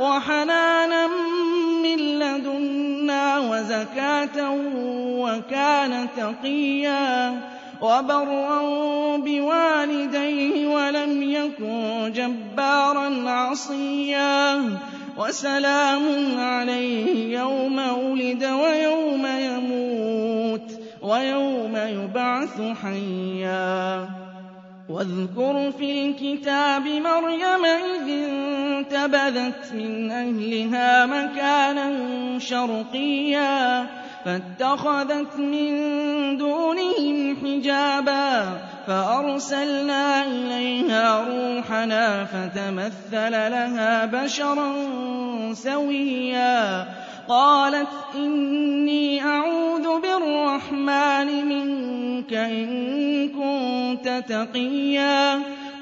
وحنانا من لدنا وزكاة وكان تقيا وبرا بوالديه ولم يكن جبارا عصيا وسلام عليه يوم ولد ويوم يموت ويوم يبعث حيا واذكر في الكتاب مريم إذ انتبذت من أهلها مكانا شرقيا فاتخذت من دونهم حجابا فأرسلنا إليها روحنا فتمثل لها بشرا سويا. قالت إني أعوذ بالرحمن منك إن كنت تقيا.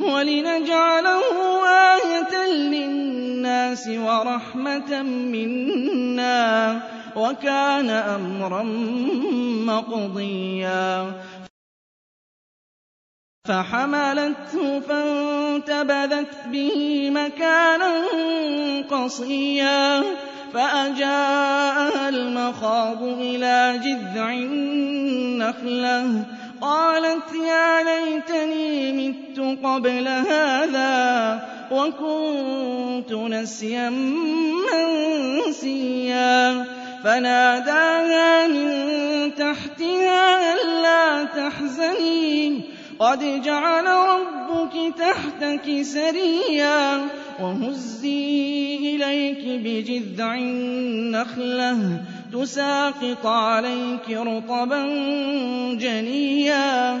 ولنجعله آية للناس ورحمة منا وكان أمرا مقضيا. فحملته فانتبذت به مكانا قصيا. فأجاءها المخاض إلى جذع النخلة. قالت يا ليتني قبل هذا وكنت نسيا منسيا. فناداها من تحتها ألا تحزني. قد جعل ربك تحتك سريا. وهزي إليك بجذع النخلة. تساقط عليك رطبا جنيا.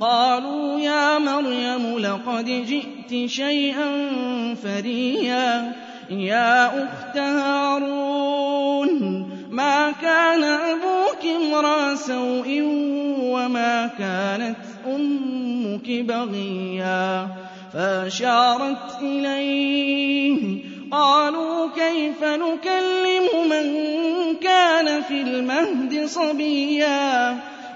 قالوا يا مريم لقد جئت شيئا فريا. يا أخت هارون ما كان أبوك امرأ سوء وما كانت أمك بغيا. فأشارت إليه قالوا كيف نكلم من كان في المهد صبيا.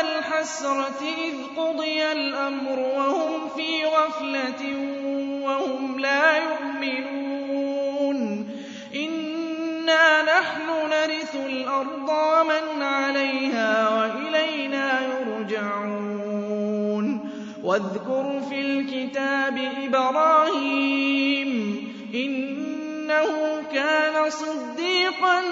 الحسرة إذ قضي الأمر وهم في غفلة وهم لا يؤمنون. إنا نحن نرث الأرض ومن عليها وإلينا يرجعون. واذكر في الكتاب إبراهيم إنه كان صديقا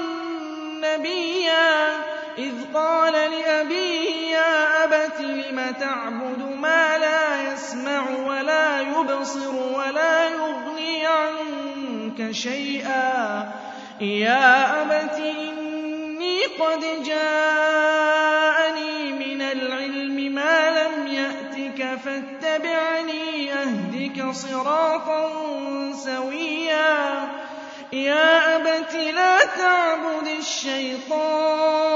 نبيا. إذ قال لأبيه يا أبت لم تعبد ما لا يسمع ولا يبصر ولا يغني عنك شيئا؟ يا أبت إني قد جاءني من العلم ما لم يأتك فاتبعني أهدك صراطا سويا. يا أبت لا تعبد الشيطان.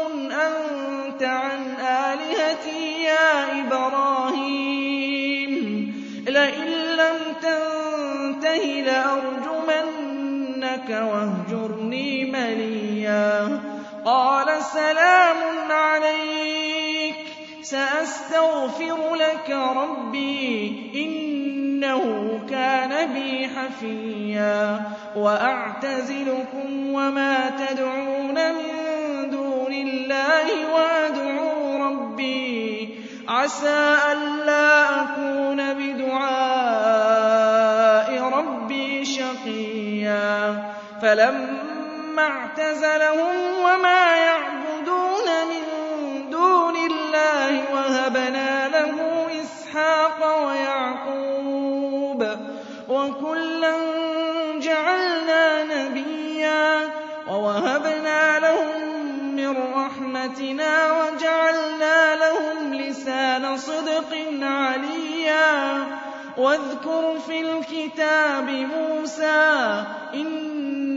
تنته لأرجمنك واهجرني مليا. قال سلام عليك سأستغفر لك ربي إنه كان بي حفيا. وأعتزلكم وما تدعون من دون الله وأدعو ربي. عسى ألا أكون بدعاء فلما اعتزلهم وما يعبدون من دون الله وهبنا له إسحاق ويعقوب وكلا جعلنا نبيا ووهبنا لهم من رحمتنا وجعلنا لهم لسان صدق عليا واذكر في الكتاب موسى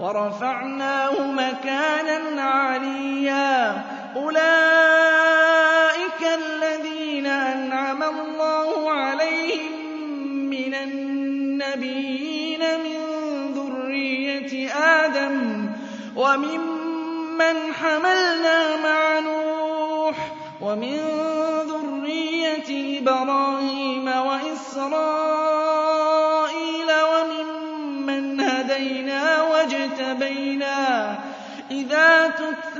وَرَفَعْنَاهُ مَكَانًا عَلِيًّا. أُولَٰئِكَ الَّذِينَ أَنْعَمَ اللَّهُ عَلَيْهِم مِّنَ النَّبِيِّينَ مِن ذُرِّيَّةِ آدَمَ وَمِمَّنْ حَمَلْنَا مَعَ نُوحٍ وَمِن ذُرِّيَّةِ إِبْرَاهِيمَ وَإِسْرَائِيلَ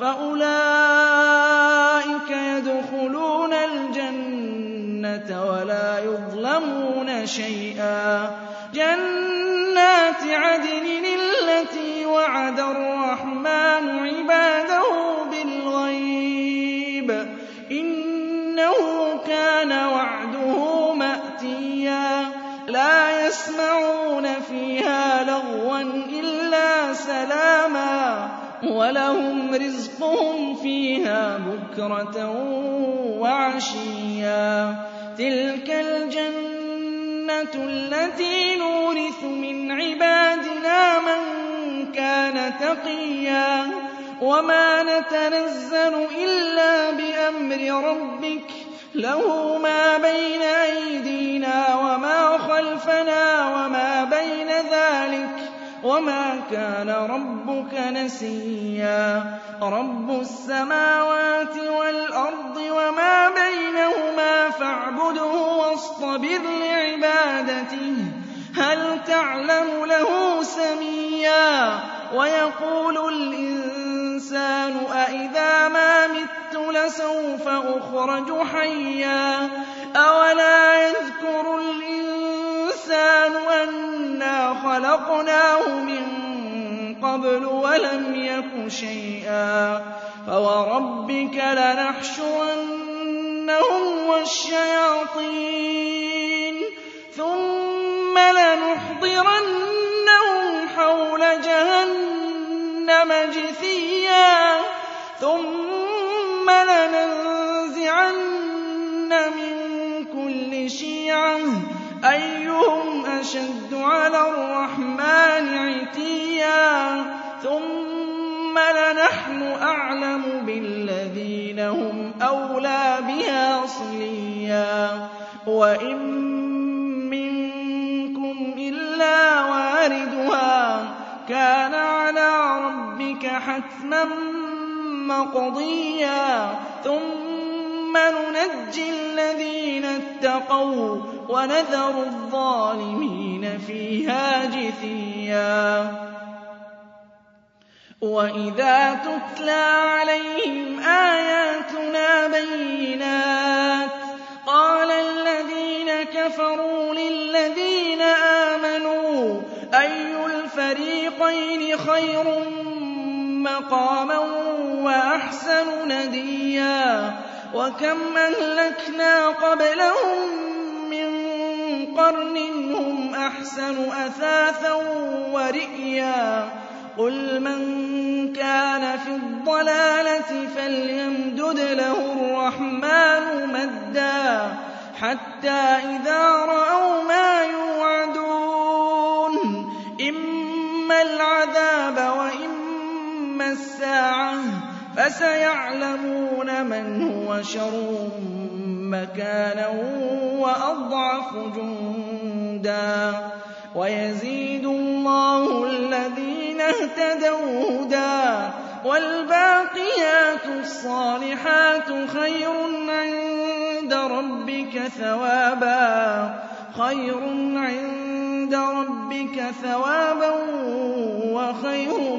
فَأُولَٰئِكَ يَدْخُلُونَ الْجَنَّةَ وَلَا يُظْلَمُونَ شَيْئًا جَنَّاتِ عَدْنٍ وَلَهُمْ رِزْقُهُمْ فِيهَا بُكْرَةً وَعَشِيًّا. تِلْكَ الْجَنَّةُ الَّتِي نُورِثُ مِنْ عِبَادِنَا مَن كَانَ تَقِيًّا. وَمَا نَتَنَزَّلُ إِلَّا بِأَمْرِ رَبِّكَ. لَهُ مَا بَيْنَ أَيْدِينَا وَمَا خَلْفَنَا وَمَا بَيْنَ ذَٰلِكَ. وَمَا كَانَ رَبُّكَ نَسِيًّا رَّبُّ السَّمَاوَاتِ وَالْأَرْضِ وَمَا بَيْنَهُمَا فَاعْبُدْهُ وَاصْطَبِرْ لِعِبَادَتِهِ هَلْ تَعْلَمُ لَهُ سَمِيًّا وَيَقُولُ الْإِنسَانُ أَإِذَا مَا مِتُّ لَسَوْفَ أُخْرَجُ حَيًّا أَوَلَا يَذْكُرُ خَلَقْنَاهُ مِن قَبْلُ وَلَمْ يَكُ شَيْئًا فَوَرَبِّكَ لَنَحْشُرَنَّهُمْ وَالشَّيَاطِينَ أَعْلَمُ بِالَّذِينَ هُمْ أَوْلَىٰ بِهَا صِلِيًّا. وَإِن مِّنكُمْ إِلَّا وَارِدُهَا ۚ كَانَ عَلَىٰ رَبِّكَ حَتْمًا مَّقْضِيًّا. ثُمَّ نُنَجِّي الَّذِينَ اتَّقَوا وَّنَذَرُ الظَّالِمِينَ فِيهَا جِثِيًّا. وَإِذَا تُتْلَىٰ عَلَيْهِمْ آيَاتُنَا بَيِّنَاتٍ قَالَ الَّذِينَ كَفَرُوا لِلَّذِينَ آمَنُوا أَيُّ الْفَرِيقَيْنِ خَيْرٌ مَّقَامًا وَأَحْسَنُ نَدِيًّا وَكَمْ أَهْلَكْنَا قَبْلَهُم مِّن قَرْنٍ هُمْ أَحْسَنُ أَثَاثًا وَرِئْيًا قُلْ مَن كَانَ فِي الضَّلَالَةِ فَلْيَمْدُدْ لَهُ الرَّحْمَٰنُ مَدًّا حَتَّىٰ إِذَا رَأَوْا مَا يُوعَدُونَ إِمَّا الْعَذَابَ وَإِمَّا السَّاعَةَ فَسَيَعْلَمُونَ مَنْ هُوَ شَرٌّ مكانا وأضعف جندا ويزيد الله الذين اهتدوا هدى والباقيات الصالحات خير عند ربك ثوابا وخير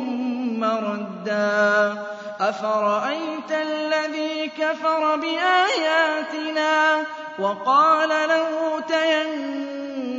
مردا. أفرأيت الذي كفر بآياتنا وقال لأوتين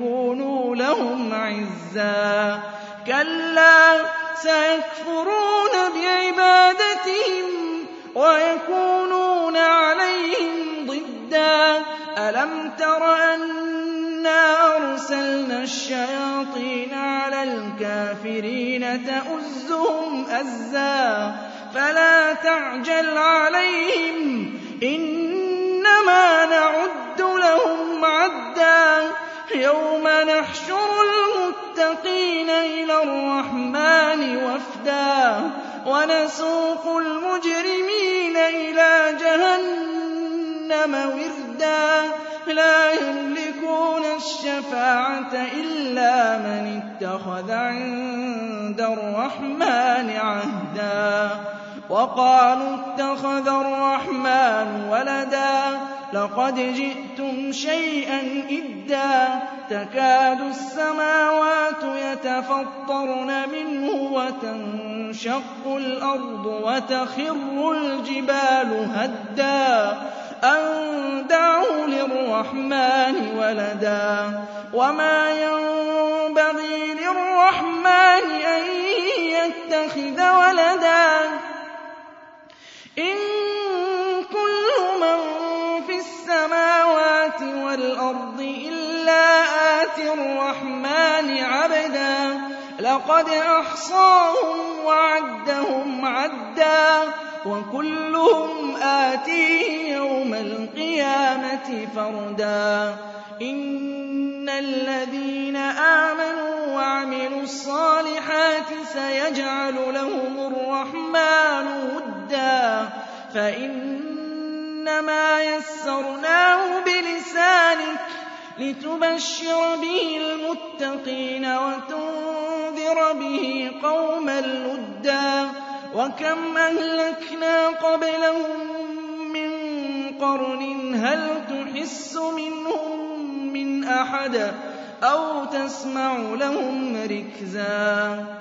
ليكونوا لهم عزا. كلا سيكفرون بعبادتهم ويكونون عليهم ضدا. ألم تر أنا أرسلنا الشياطين على الكافرين تؤزهم أزا؟ فلا تعجل عليهم إنما نعد المتقين إلى الرحمن وفدا ونسوق المجرمين إلى جهنم وردا لا يملكون الشفاعة إلا من اتخذ عند الرحمن عهدا وقالوا اتخذ الرحمن ولدا لقد جئتم شيئا إدا تكاد السماوات يتفطرن منه وتنشق الأرض وتخر الجبال هدا. أن دعوا للرحمن ولدا. وما ينبغي للرحمن أن يتخذ ولدا. الرحمن عبدا. لقد أحصاهم وعدهم عدا. وكلهم آتيه يوم القيامة فردا. إن الذين آمنوا وعملوا الصالحات سيجعل لهم الرحمن ودا. فإنما يسرناه بلسانك لتبشر به المتقين وتنذر به قوما لدا وكم أهلكنا قبلهم من قرن هل تحس منهم من أحد أو تسمع لهم ركزا